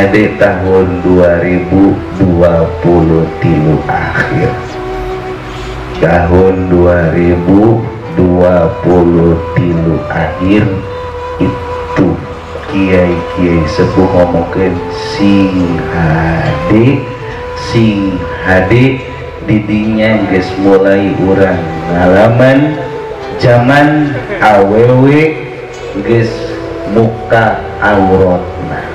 HD tahun 2023 akhir. Tahun 2023 akhir itu kiai-kiai sepuh ngomongin sing HD sing HD didinya guys mulai urang ngalaman zaman awewe guys muka auratna.